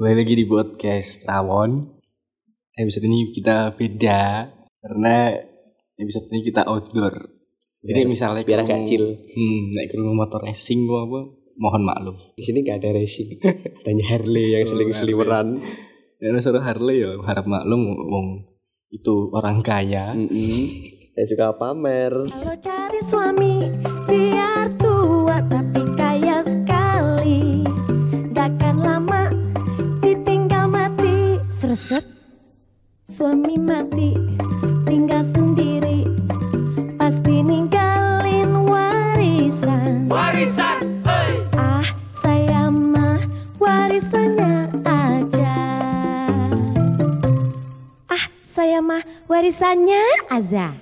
Kembali lagi di podcast Prawon. Episode ini kita beda karena episode ini kita outdoor. Jadi Biar- misalnya biar kamu- chill. Hmm, naik ke rumah motor racing gua apa? Mohon maklum. Di sini gak ada racing. Hanya Harley yang Oh, seling-seliweran. Dan suruh Harley ya harap maklum wong itu orang kaya. Mm-mm. Saya juga pamer. Kalau cari suami biar tua tapi Suami mati tinggal sendiri Pasti ninggalin warisan Warisan Ah saya mah warisannya aja Ah saya mah warisannya aja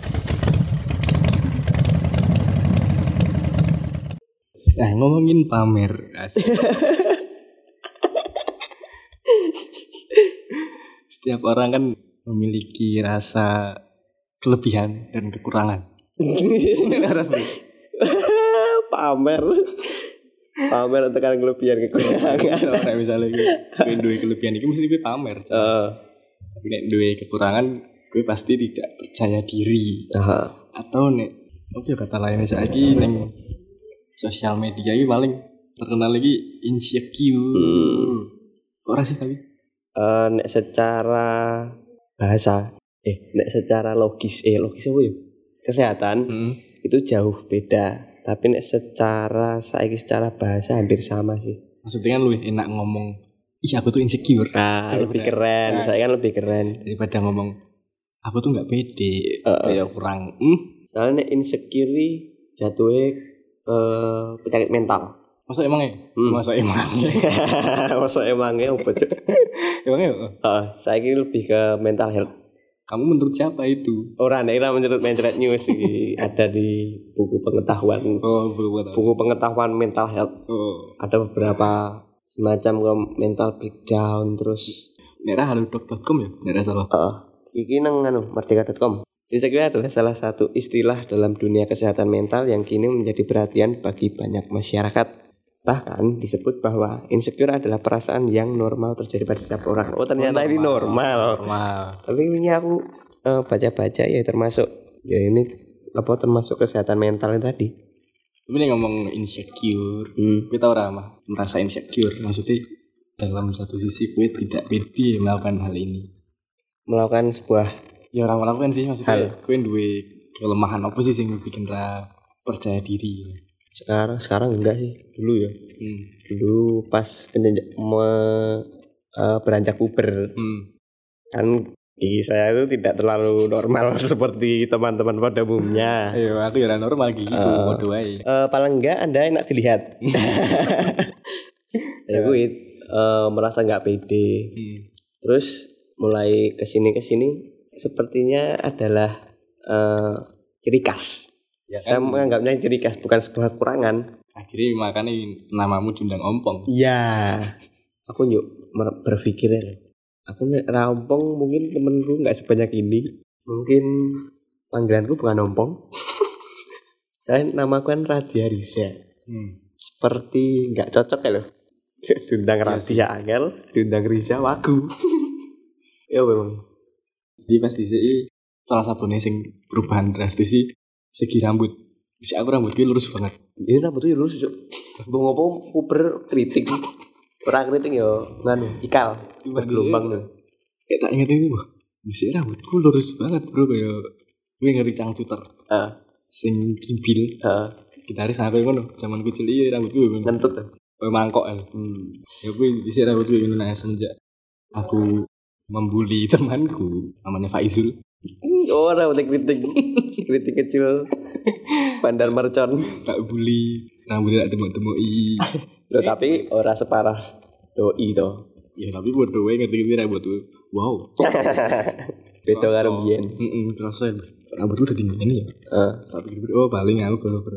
Nah, ngomongin pamer. asik. Setiap orang kan memiliki rasa kelebihan dan kekurangan. Pamer. pamer tekan kelebihan kekurangan. Kalau nek misalnya gue, duwe kelebihan ini mesti gue pamer. Tapi nek duwe kekurangan, gue pasti tidak percaya diri. aha. Atau nek apa ya kata lainnya saiki neng sosial media ini paling terkenal lagi insecure. Hmm. Orang sih tapi. Eh, nek secara bahasa, eh, nek secara logis, eh logis apa ya? Kesehatan Hmm. itu jauh beda. Tapi nek secara saiki secara bahasa hampir sama sih. Maksudnya kan lu enak ngomong, ih aku tuh insecure. Nah, lebih keren. Nah. Saya kan lebih keren. Daripada ngomong, aku tuh nggak pede, Heeh. kayak kurang. Hmm, Soalnya nek insecure jatuhnya eh penyakit mental. masa emangnya? Hmm. Masa emangnya? Masa emangnya apa cuk? emangnya? Heeh, saya ini lebih ke mental health. Kamu menurut siapa itu? Orang nek ora menurut Mencret News sih ada di buku pengetahuan Oh, belum tahu. buku pengetahuan mental health Oh, ada beberapa semacam ke mental breakdown terus daerah halodoc.com ya? Daerah salah. eh iki nang anu merdeka.com. Insecure adalah salah satu istilah dalam dunia kesehatan mental yang kini menjadi perhatian bagi banyak masyarakat. Bahkan disebut bahwa insecure adalah perasaan yang normal terjadi pada setiap orang. Oh ternyata ini normal. Normal. Tapi ini aku eh, baca-baca ya termasuk ya ini apa termasuk kesehatan mental tadi. Tapi nih ngomong insecure, Hmm. gue tau ramah merasa insecure. Maksudnya dalam satu sisi gue tidak pede melakukan hal ini. Melakukan sebuah Ya orang melakukan sih maksudnya. Hal. Gue duwe kelemahan apa sih yang bikin ra percaya diri. Sekarang sekarang enggak sih dulu ya. Hmm. Dulu pas penjenjak me- eh, beranjak puber Hmm. kan gigi saya itu tidak terlalu normal seperti teman-teman pada umumnya. Ayo aku ya normal bodoh aja. Eh, paling enggak anda enak dilihat. ya gue eh, merasa nggak pede. Hmm. Terus mulai ke sini ke sini sepertinya adalah eh, ciri khas. Ya Saya kan, menganggapnya ciri khas bukan sebuah kekurangan. akhirnya makanya namamu diundang ompong. Iya. Aku yuk berpikir ya. Aku rampong mungkin temenku nggak sebanyak ini. Mungkin panggilanku bukan ompong. Saya namaku kan Radia Riza. Hmm. Seperti nggak cocok ya loh. Diundang Iya Radia Angel, diundang Riza Wagu. ya memang. Jadi pas di sini salah satu nih sing perubahan drastis sih segi rambut. Bisa aku rambut gue lurus banget. Ini rambutnya lurus cok. Bung ngopo puber keriting. Ora keriting yo nganu ikal. Bergelombang tuh. Kayak tak inget ini wah. Di sini rambutku lurus banget bro kayak gue ngeri cangcuter. Ah, Sing kibil. ah, Gitaris sampai ngono. Zaman kecil iya rambut gue ngentut tuh. mangkok ya. Hmm. Ya gue sini rambut gue ini nah, semenjak aku membuli temanku namanya Faizul. Rambut keriting. si keriting kecil. Bandar Mercon. Tak bully rambutnya tak temuk-temui. Loh, tapi ora separah doi to. ya tapi bodoh wae ngerti-ngerti rambut tuh. Wow. Beda karo biyen. Heeh, terasa rambutku tadi ini ya. Saat pikir oh paling aku kalau ber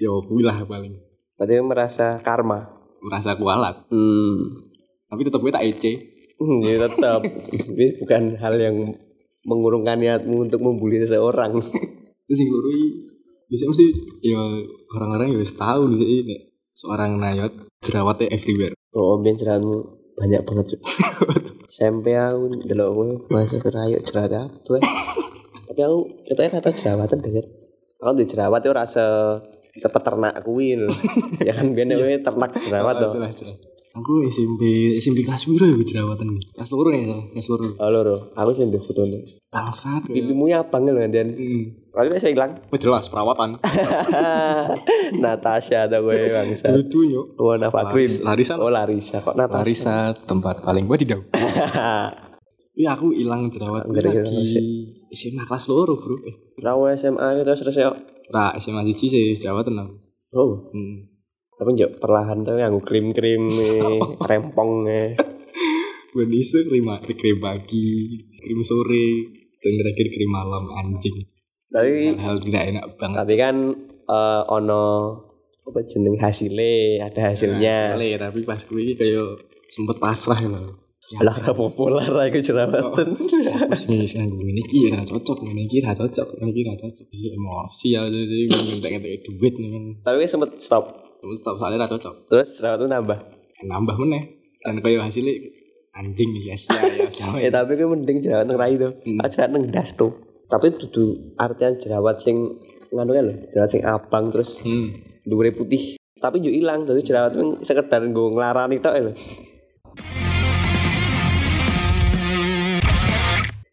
ya kuwi lah paling Berarti merasa karma. merasa kualat. Hmm. Tapi tetap gue tak ece. Hmm, ya tetap. Ini bukan hal yang mengurungkan niatmu untuk membuli seseorang. Terus yang loro iki bisa mesti ya orang-orang ya tahu sini nek seorang nayot jerawatnya everywhere. Oh, biyen ceranmu banyak banget cuk. SMP aku delok kowe masa kerayu jerawat apa tapi aku katanya rata jerawatan deh aku di jerawat itu rasa sepeternak kuwi lho. Ya kan biar kowe ternak jerawat tuh jelas aku SMP SMP kelas piro ya jerawatan kelas loro nih salah kelas loro. Oh lho aku sih di foto nih bangsat ya. pipimu ya abang lho dan hmm. kalau saya hilang Oh, jelas perawatan. Natasha atau gue bangsa Dudu nyok Oh, Nafatrin. Larisa Oh, Larisa. Kok Natasha? Larisa tempat paling wadidaw Iya aku hilang jerawat ada lagi. SMA kelas loro bro. Eh Rawa SMA itu terus terus ya. Ra SMA siji sih jerawatan Oh, hmm. Tapi njok perlahan tuh yang krim-krim nih, rempong nih. Gue isu krim, krim pagi, krim sore, dan terakhir krim malam anjing. Tapi Hal tidak enak banget. tapi kan eh, ono apa jeneng hasilnya, ada hasilnya. Soalnya, tapi pas gue ini kayak sempet pasrah loh. Lah ora populer aku jerawatan. Terus nih, saya gue ini kira cocok, ini kira cocok, ini kira cocok. Emosi aja sih, minta-minta duit nih kan. tapi sempet stop. Terus stop soalnya gak cocok. Terus jerawat nambah. Nambah meneh. Dan kayak hasilnya anjing nih ya ya sama Ya tapi gue mending jerawat nang rai tuh. Hmm. Jerawat nang das tuh. Tapi dudu artian jerawat sing nganu kan lho, jerawat sing abang terus Hmm. dhuwure putih. Tapi yo ilang, jadi jerawat itu sekedar nggo nglarani tok lho.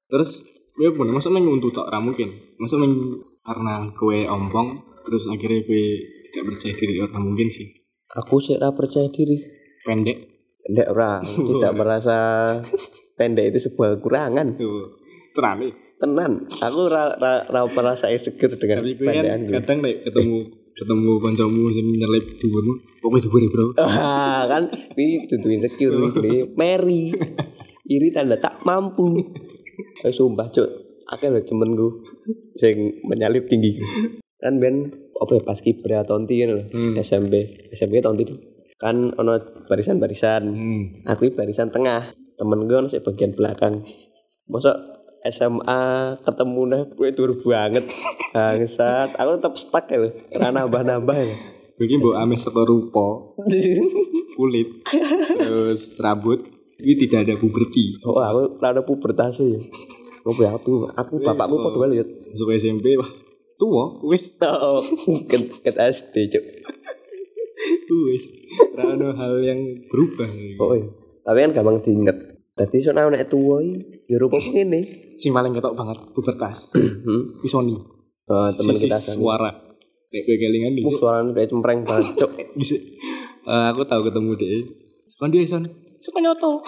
Terus gue pun main untuk tak ra mungkin. Main karena kue ompong terus akhirnya gue tidak percaya diri orang mungkin sih. Aku sih percaya diri. Pendek. Tidak ora, tidak merasa pendek itu sebuah kekurangan. Terane. Tenan, aku ra ra, ra merasa insecure dengan Tapi kan pendekan gue. kadang nek ketemu ketemu kancamu sing nyelip dhuwurmu, pokoknya dhuwur Bro. Ah, kan ini tentu insecure ini Mary iri tanda tak mampu eh sumpah cuk akeh lho temenku sing menyalip tinggi kan ben apa ya pas kibra tonti kan lho Hmm. SMP SMP tonti tuh kan ono barisan-barisan. Hmm. aku ini barisan tengah. Temen gue ono sing bagian belakang. Masa SMA ketemu nah gue tur banget. Bangsat. Aku tetap stuck ya lho ora nambah-nambah ya. Gue iki mbok ame saka rupa, kulit, terus rambut, ini tidak ada puberti. Oh, aku rada pubertas ya. Oh, ya aku, aku bapakku so- padha lihat. SMP wah tua wis Oh, ket, ket SD, Cuk. wis ra ono hal yang berubah Oh, iya. Tapi kan gampang diinget. Dadi sono nek tuwa iki ya rupa ngene. sing paling ketok banget pubertas Hmm. Pisoni Oh, teman Sisi kita sana. suara kayak gue kelingan Uh, bisa suaranya kayak cempreng banget, Cuk. bisa Eh, aku tahu ketemu dia Suka dia son suka nyoto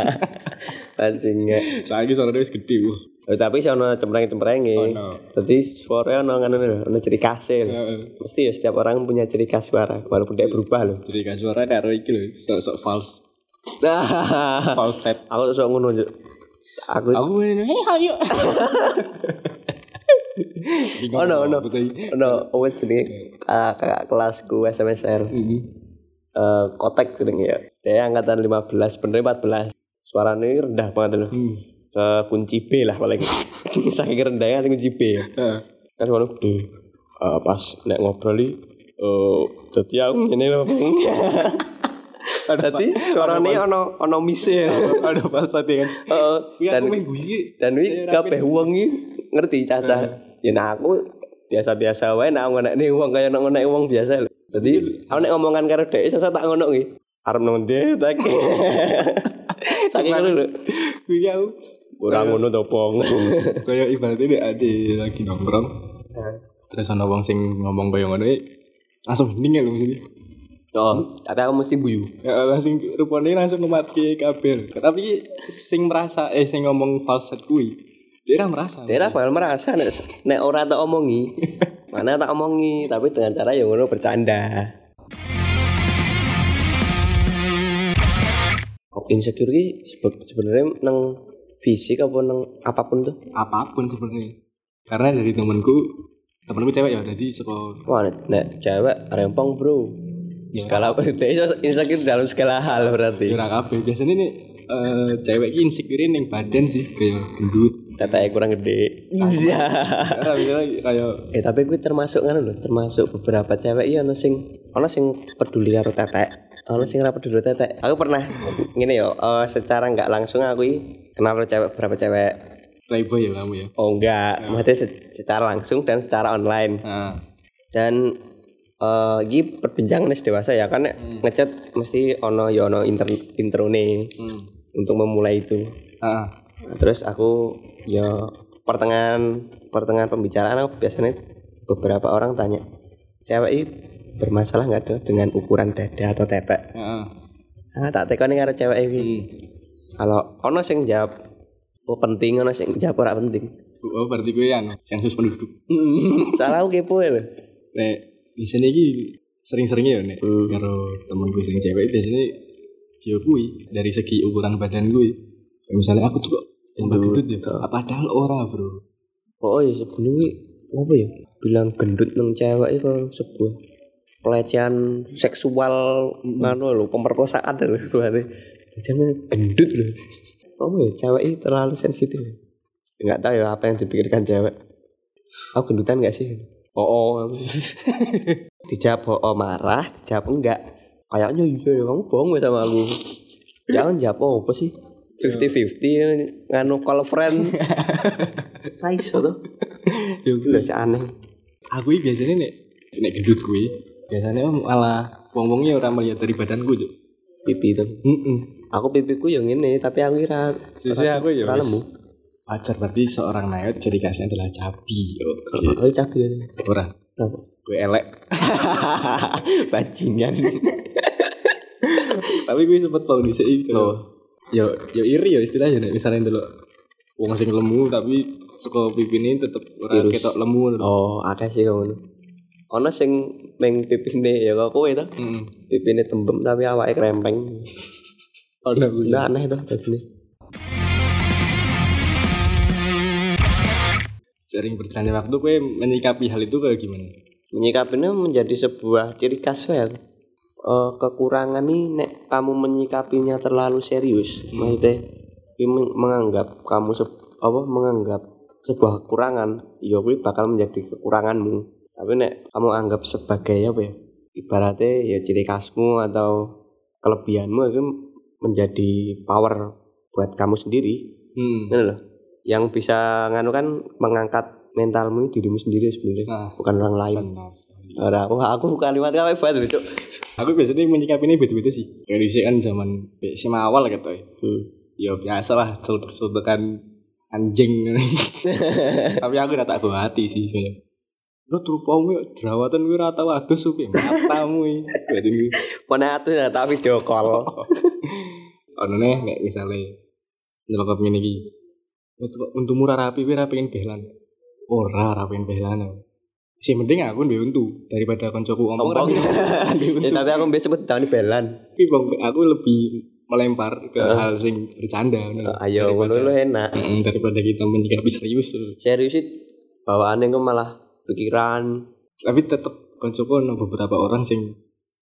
Anjing ya. soalnya suara dia wis gede wah Oh, tapi cempreng-cemprenge. Ono. Dadi suaranya ono ngono lho, ono ciri khas e lho. Heeh. Mesti ya setiap orang punya ciri khas suara walaupun dia berubah loh. jadi kan suara karo iki lho sok sok false Nah, falset aku sok ngono, Cuk. Aku aku ini hei ayo Oh no no no apa jenenge kakak kakak kelasku SMSR eh kotek jenenge ya dia angkatan 15 bener 14 suaranya rendah banget loh ke kunci B lah paling. Saking rendahnya kunci B. Ya kan suara gede Eh, pas nek ngobrol iki eh dadi aku ngene lho. Dadi suaranya ono ono mise ada ya kan? Heeh, Iya dan main guyi dan ini kabeh wong iki ngerti caca ya nah aku biasa-biasa wae nek ngonek wong kaya nek ngonek wong biasa lho. Dadi aku nek ngomongan karo dhek sesuk tak ngono iki. Arep nang ndi tak saking ngono lho. Guyi aku ora ngono to pong? Kayak ibaratnya dia ada lagi nongkrong. Terus ada wong sing ngomong kayak ngono eh, langsung hening ya lho mesti. Oh tapi aku mesti guyu. Ya, langsung rupanya langsung ngemati kabel. Tapi sing merasa eh sing ngomong falset kui dia merasa. Daerah bakal merasa nek, nek ora tak omongi. Mana tak omongi tapi dengan cara yang ngono bercanda. Insecure ki sebenarnya nang fisik apa nang apa pun tuh? Apa pun sebenarnya. Karena dari temanku temanku cewek ya jadi sekolah wah nek, cewek rempong bro. Ya. Kalau insecure dalam segala hal berarti. Ora kabeh. Biasanya nih eh, cewek ini insecure ning badan sih kayak gendut. Tetenya kurang gede. Iya kayak eh tapi gue termasuk kan loh termasuk beberapa cewek iya ono sing ono sing peduli karo tetek Ono sing ra peduli tetek. Aku pernah ngene yo, eh, secara nggak langsung aku i kenal cewek berapa cewek. Playboy ya kamu ya. Oh enggak, maksudnya se- secara langsung dan secara online. Nah, Dan eh iki perbincangan dewasa ya kan nek ngechat mesti ono yo ono inter introne hmm. untuk memulai itu. Ah, Nah, terus aku ya pertengahan pertengahan pembicaraan aku biasanya beberapa orang tanya cewek ini bermasalah nggak tuh dengan ukuran dada atau tepek ah. ah tak tekoni karo cewek ini Hmm. kalau ono sing jawab oh penting ono sing jawab ora penting Oh, berarti gue anu, sensus penduduk. salah aku kepo ya. Nek di sini iki sering-seringnya ya nek Hmm. karo temen gue sing cewek biasanya ya gue dari segi ukuran badan gue. Kayak misalnya aku tuh tambah Gendut. ya. Padahal ora, Bro. oh iya sebelumnya apa ya bilang gendut nang cewek itu sebuah pelecehan seksual ngano lho pemerkosaan lho berarti jangan gendut lho. Oh ya cewek ini terlalu sensitif. Nggak tahu ya apa yang dipikirkan cewek. Aku gendutan nggak sih? Oh, oh. dijawab oh, oh marah? Dijawab enggak. Kayaknya iya ya kamu bohong ya sama aku. Jangan jawab oh apa sih? 50-50 nganu call friend. Raiso tuh Ya Udah aneh. Aku biasanya nek nek gendut gue biasanya malah wong-wongnya orang melihat dari badan gue tuh. Pipi tuh Heeh. Aku pipiku yang ini Tapi aku kira Sisi aku ya Ora wis. lemu. Wajar berarti seorang nayot jadi kasihnya adalah cabi. Oke. Oh cabi ya Ora. Kenapa? Gue elek. Bajingan Tapi gue sempet tau di sini. Oh. Yo yo iri yo istilahnya nek misalnya dulu wong sing lemu tapi saka pipine tetep ora Virus. ketok lemu. Oh akeh sih kamu Ono sing Meng pipine Ya kok kowe tuh Heeh. Pipine tembem Tapi awake krempeng Ono gue. Udah aneh tuh Tadi Sering berjalannya waktu gue menyikapi hal itu kayak gimana? Menyikapinya menjadi sebuah ciri khas ya Eh, kekurangan nih nek kamu menyikapinya terlalu serius maksudnya ini meng- menganggap kamu se- apa menganggap sebuah kekurangan ya bakal menjadi kekuranganmu tapi nek kamu anggap sebagai apa ya ibaratnya ya ciri khasmu atau kelebihanmu itu menjadi power buat kamu sendiri Hmm. Ini loh yang bisa nganu kan mengangkat mentalmu dirimu sendiri sebenarnya Nah, bukan orang lain. Ora, wah aku kalimat kamu hebat itu. Aku biasanya menyikapi ini betul-betul sih. Kayak di kan zaman SMA awal gitu ya. Hmm. Ya biasa lah, celutuk-celutukan anjing. Tapi aku udah tak hati sih. Lo trupamu ya jerawatan gue rata waduh supi matamu. Berarti gue. Mana atuh ya tapi video call. Ono nih nek misalnya iki. Wes kok Untuk murah rapi gue rapiin behlan. Ora rapiin behlan. Sih penting aku duwe untu daripada koncoku ngomong Ngomong. rapi ya tapi aku biasa sebut tahun belan. Tapi aku lebih melempar ke hal sing bercanda. ngono. Ayo ngono lu enak. Daripada kita menyikapi serius. Serius sih bawaannya kok malah pikiran. Tapi tetep koncoku ono beberapa orang sing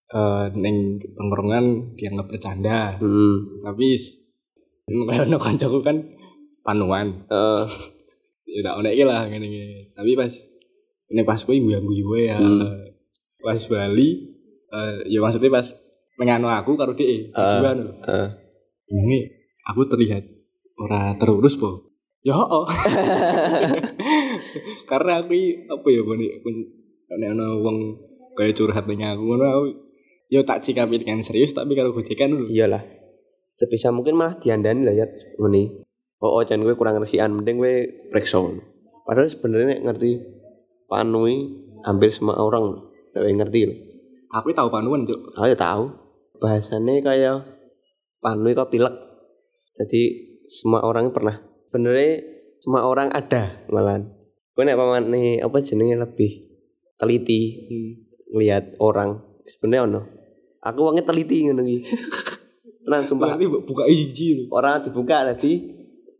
eh neng tongkrongan dianggap bercanda. Hmm. Tapi kayak ono koncoku kan panuan. Eh, Ya tak ono iki lah ngene-ngene. Tapi pas ini pas kuwi guyu gue ya. Hmm. Pas Bali eh ya maksudnya pas menganu aku karo dhek. Berdua lho. eh. ini aku terlihat ora terurus po ya oh karena aku apa ya bani nek ana wong kaya curhat dengan aku ngono aku yo tak sikapi dengan serius tapi kalau gojekan dulu Iyalah. Sebisa mungkin malah diandani lah ya ngene. Oh, oh jangan gue kurang ngersian, mending gue periksa. Padahal sebenarnya ngerti panui hampir semua orang nek ngerti loh. aku tahu panuan cuk Aku ya tahu. Bahasannya kayak panui kok pilek. Jadi semua orang pernah. Sebenarnya semua orang ada malahan. Gue nek paman nih apa jenenge lebih teliti ngelihat orang. Sebenarnya ono. Aku wongnya teliti ngono iki. Tenang sumpah. buka iji Orang dibuka tadi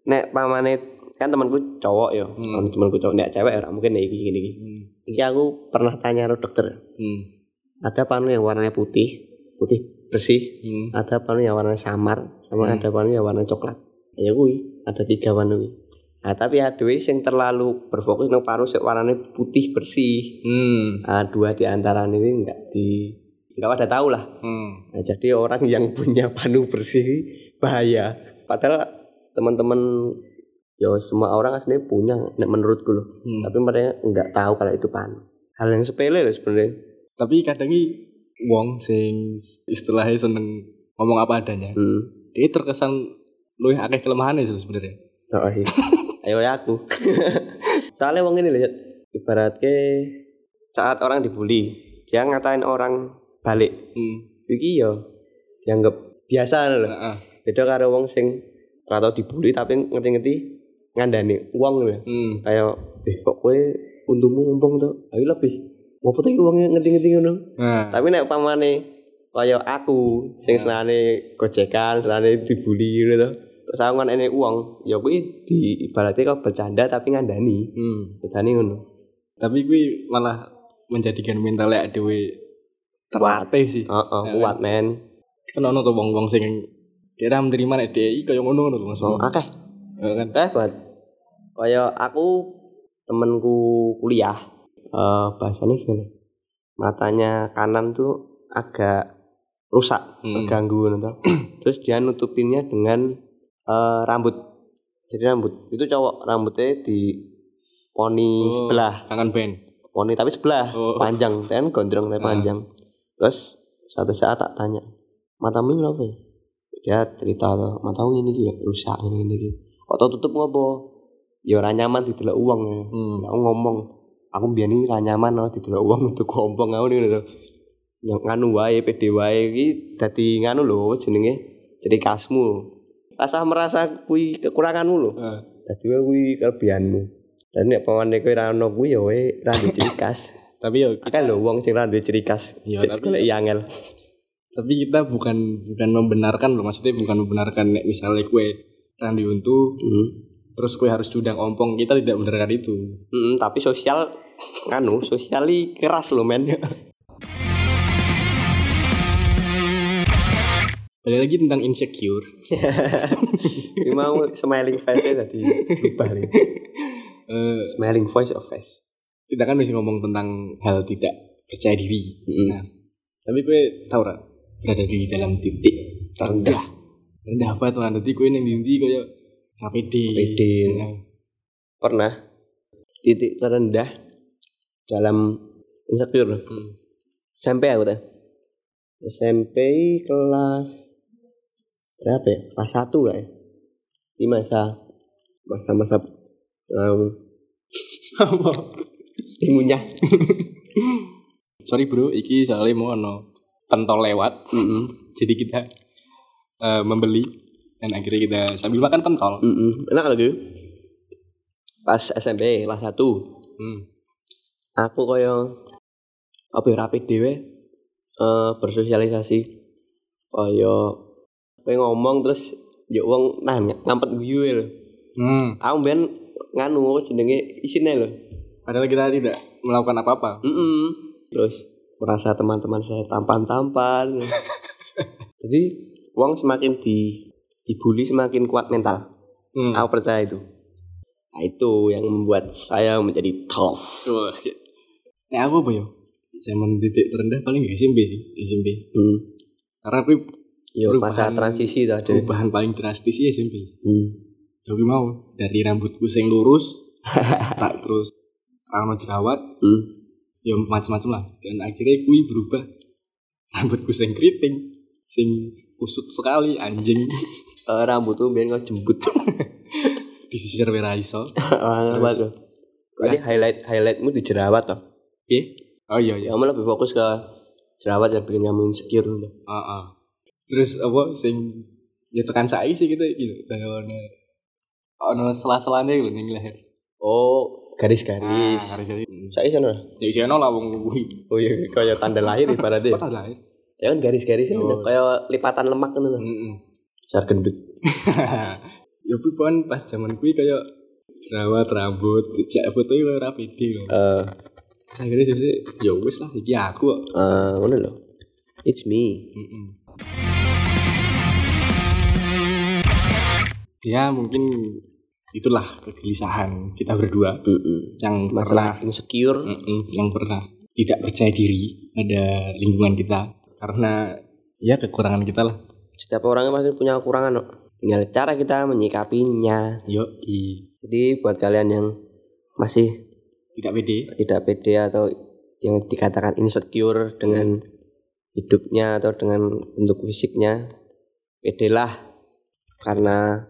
nek pamane kan temanku cowok ya. Hmm. Temanku cowok nek cewek ora mungkin iki gini iki. hmm. Iki aku pernah tanya karo dokter. hmm. Ada panu yang warnanya putih, putih bersih, hmm. ada panu yang warnanya samar, sama Hmm. ada panu yang warna coklat. Ya kuwi, ada tiga panu. Nah, tapi ada yang terlalu berfokus nang panu sing warnanya putih bersih. hmm. Nah, dua di antara ini enggak di Kita pada tahu lah. Hmm. Nah, jadi orang yang punya panu bersih bahaya. Padahal teman-teman ya semua orang aslinya punya menurutku loh. Hmm. Tapi mereka nggak tahu kalau itu panu. Hal yang sepele loh sebenarnya. Tapi kadang wong sing istilahnya seneng ngomong apa adanya. Hmm. Dia terkesan luwih akeh kelemahannya sebenarnya. Oh, sih. Ayo ya aku. Soalnya wong ini lihat ibaratnya saat orang dibully, dia ngatain orang balik. Hmm. Iki yo dianggap biasa loh. Heeh. Beda karo wong sing ora tau dibully tapi ngerti-ngerti ngandani uang ya. Hmm. Kayak eh kok kowe untukmu ngumpung tuh. Ayo lebih. Ngopo tuh uangnya ngerti-ngerti ngono. Nah, Tapi nek pamane kaya aku sing senane gojekan, senane dibully ngono kan enek uang, ya kuwi di ibaratnya kok bercanda tapi ngandani. hmm. Bedane ngono. Tapi gue malah menjadikan mentalnya dhewe terlatih sih. Heeh, Ya, kuat men. Kan ono tuh wong-wong sing dia menerima nek DI kaya ngono ngono lho Oh, maksudnya. akeh. Eh, kan. Akeh banget. Kaya aku temenku kuliah eh bahasanya gimana? Matanya kanan tuh agak rusak, Hmm. terganggu gitu. Terus dia nutupinnya dengan eh, rambut. Jadi rambut itu cowok rambutnya di poni Oh. sebelah, Kangen band. poni tapi sebelah, Oh. panjang, kan gondrong tapi Ah. panjang. Terus suatu saat tak tanya, matamu ini apa ya? Dia cerita tuh, matamu ini juga rusak ini ini. Kok tau tutup ngopo? Ya ora nyaman didelok uang ya. Hmm. Aku ngomong, aku biar ini ra nyaman loh didelok uang untuk ngompong aku nih lho. Yang nganu wae pede wae iki dadi nganu lho jenenge jadi kasmu. Rasa merasa kuwi kekuranganmu lho. Eh, Dadi kuwi kelebihanmu. Dan nek pamane kowe ra ono kuwi ya wae ra duwe ciri khas. tapi ya Akeh lho wong sing ra duwe ciri khas. Iya, Jadi tapi- golek angel. tapi kita bukan bukan membenarkan loh maksudnya bukan membenarkan nek misalnya kue randy untuk Hmm. terus kue harus judang ompong kita tidak membenarkan itu Mm, tapi sosial nganu sosiali keras loh men. balik lagi tentang insecure Ini mau smiling face tadi berubah nih. Eh, Smiling voice of face. kita kan masih ngomong tentang hal tidak percaya diri Mm. nah tapi kue tahu ra berada di dalam titik terendah rendah banget lah nanti kue neng dindi kayak HPD HPD. Nah, Pernah titik terendah dalam insecure hmm. SMP aku teh. SMP kelas berapa ya? Kelas satu lah ya. Di masa masa-masa um, ngunyah. sorry bro iki soalnya mau ono pentol lewat Mm-mm. jadi kita eh, membeli dan akhirnya kita sambil makan pentol Mm-mm. Enak lagi. Pas SMP kelas satu. hmm. aku kaya apa ya rapi dhewe eh bersosialisasi kaya kowe ngomong terus ya wong nanya ngampet guyu lho Hmm. aku ben nganu jenenge isine lho padahal kita tidak melakukan apa-apa mm terus merasa teman-teman saya tampan-tampan jadi wong semakin di dibully semakin kuat mental hmm. aku percaya itu nah, itu yang membuat saya menjadi tough ya. Nah, aku apa ya? Zaman titik terendah paling ya SMP sih, SMP. hmm. Karena aku Yo, masa Perubahan- transisi tadi perubahan paling drastis sih SMP. hmm. Jadi mau dari rambutku sing lurus, tak terus rambut jerawat, Hmm. ya macam-macam lah. Dan akhirnya kui berubah rambutku sing keriting, sing kusut sekali anjing Eh, rambut tuh biar nggak jembut disisir wira iso. orang apa tuh Berarti highlight highlightmu di jerawat toh Oke. Oh iya iya. kamu lebih fokus ke jerawat yang bikin kamu insecure tuh Heeh. Terus apa sing ya tekan saya sih gitu gitu kayak ono ono sela-selane lho ning leher. oh garis-garis Ah, garis-garis. saya sana Ya isi ono lah wong kuwi. oh iya kayak tanda lahir ibaratnya Apa lah ya? ya kan garis-garis ini Oh. kayak lipatan lemak kan tuh Heeh. besar gendut ya pun pas zaman kuwi kayak jerawat rambut, jak foto itu rapi di lho. eh Terus akhirnya jadi ya wis lah iki aku kok. eh mana lo it's me Heeh. Ya mungkin itulah kegelisahan kita berdua Mm-mm. yang masalah pernah insecure Mm-mm, yang pernah tidak percaya diri pada lingkungan kita karena ya kekurangan kita lah Setiap orang pasti punya kekurangan kok. Tinggal cara kita menyikapinya. yo Jadi buat kalian yang masih tidak pede tidak pede atau yang dikatakan insecure dengan hidupnya atau dengan bentuk fisiknya pedelah karena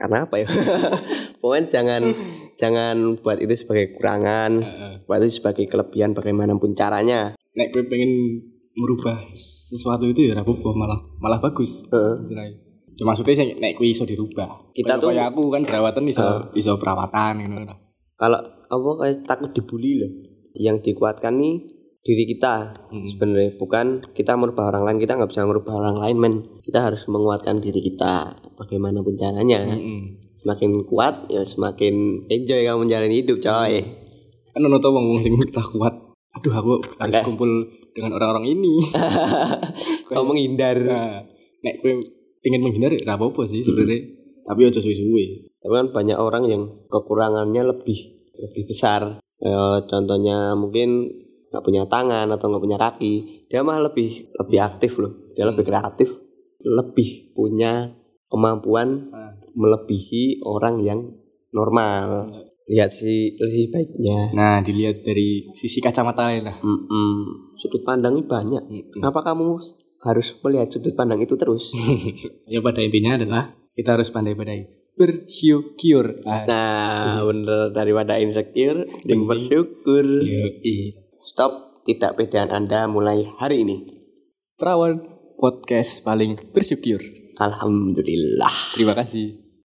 karena apa ya? Pokoknya jangan jangan buat itu sebagai kekurangan Heeh. buat itu sebagai kelebihan bagaimanapun caranya. Nek gue pengen merubah sesuatu itu ya rapuh malah malah bagus. Heeh. Istilahnya. ya maksudnya sih nek gue iso dirubah. Kita Kayak- tuh- kayak aku kan jerawatan iso iso perawatan gitu kalau apa kayak takut dibully loh. Yang dikuatkan nih diri kita Hmm. sebenarnya. Bukan kita merubah orang lain kita nggak bisa merubah orang lain men. Kita harus menguatkan diri kita bagaimanapun caranya. Mm-mm. semakin kuat ya semakin enjoy kamu menjalani hidup coy. Kan ono tau wong sing kuat. Aduh aku harus Oke. kumpul dengan orang-orang ini. Kamu menghindar. Nah nek gue pengen menghindar ya apa-apa sih sebenarnya. Tapi aja suwe-suwe. Tapi kan banyak orang yang kekurangannya lebih lebih besar. Ya, contohnya mungkin nggak punya tangan atau nggak punya kaki dia mah lebih lebih aktif loh. Dia lebih kreatif lebih punya kemampuan Nah. melebihi orang yang normal. Lihat si lebih baiknya. Nah dilihat dari sisi kacamata lain lah. Mm-mm. sudut pandangnya banyak. Mm-mm. kenapa kamu harus melihat sudut pandang itu terus? Ya pada intinya adalah kita harus pandai-pandai bersyukur. Nah bener. Daripada insecure Mending- bersyukur. Yoi. Stop tidak pedean anda mulai hari ini. Perawan podcast paling bersyukur. Alhamdulillah. Terima kasih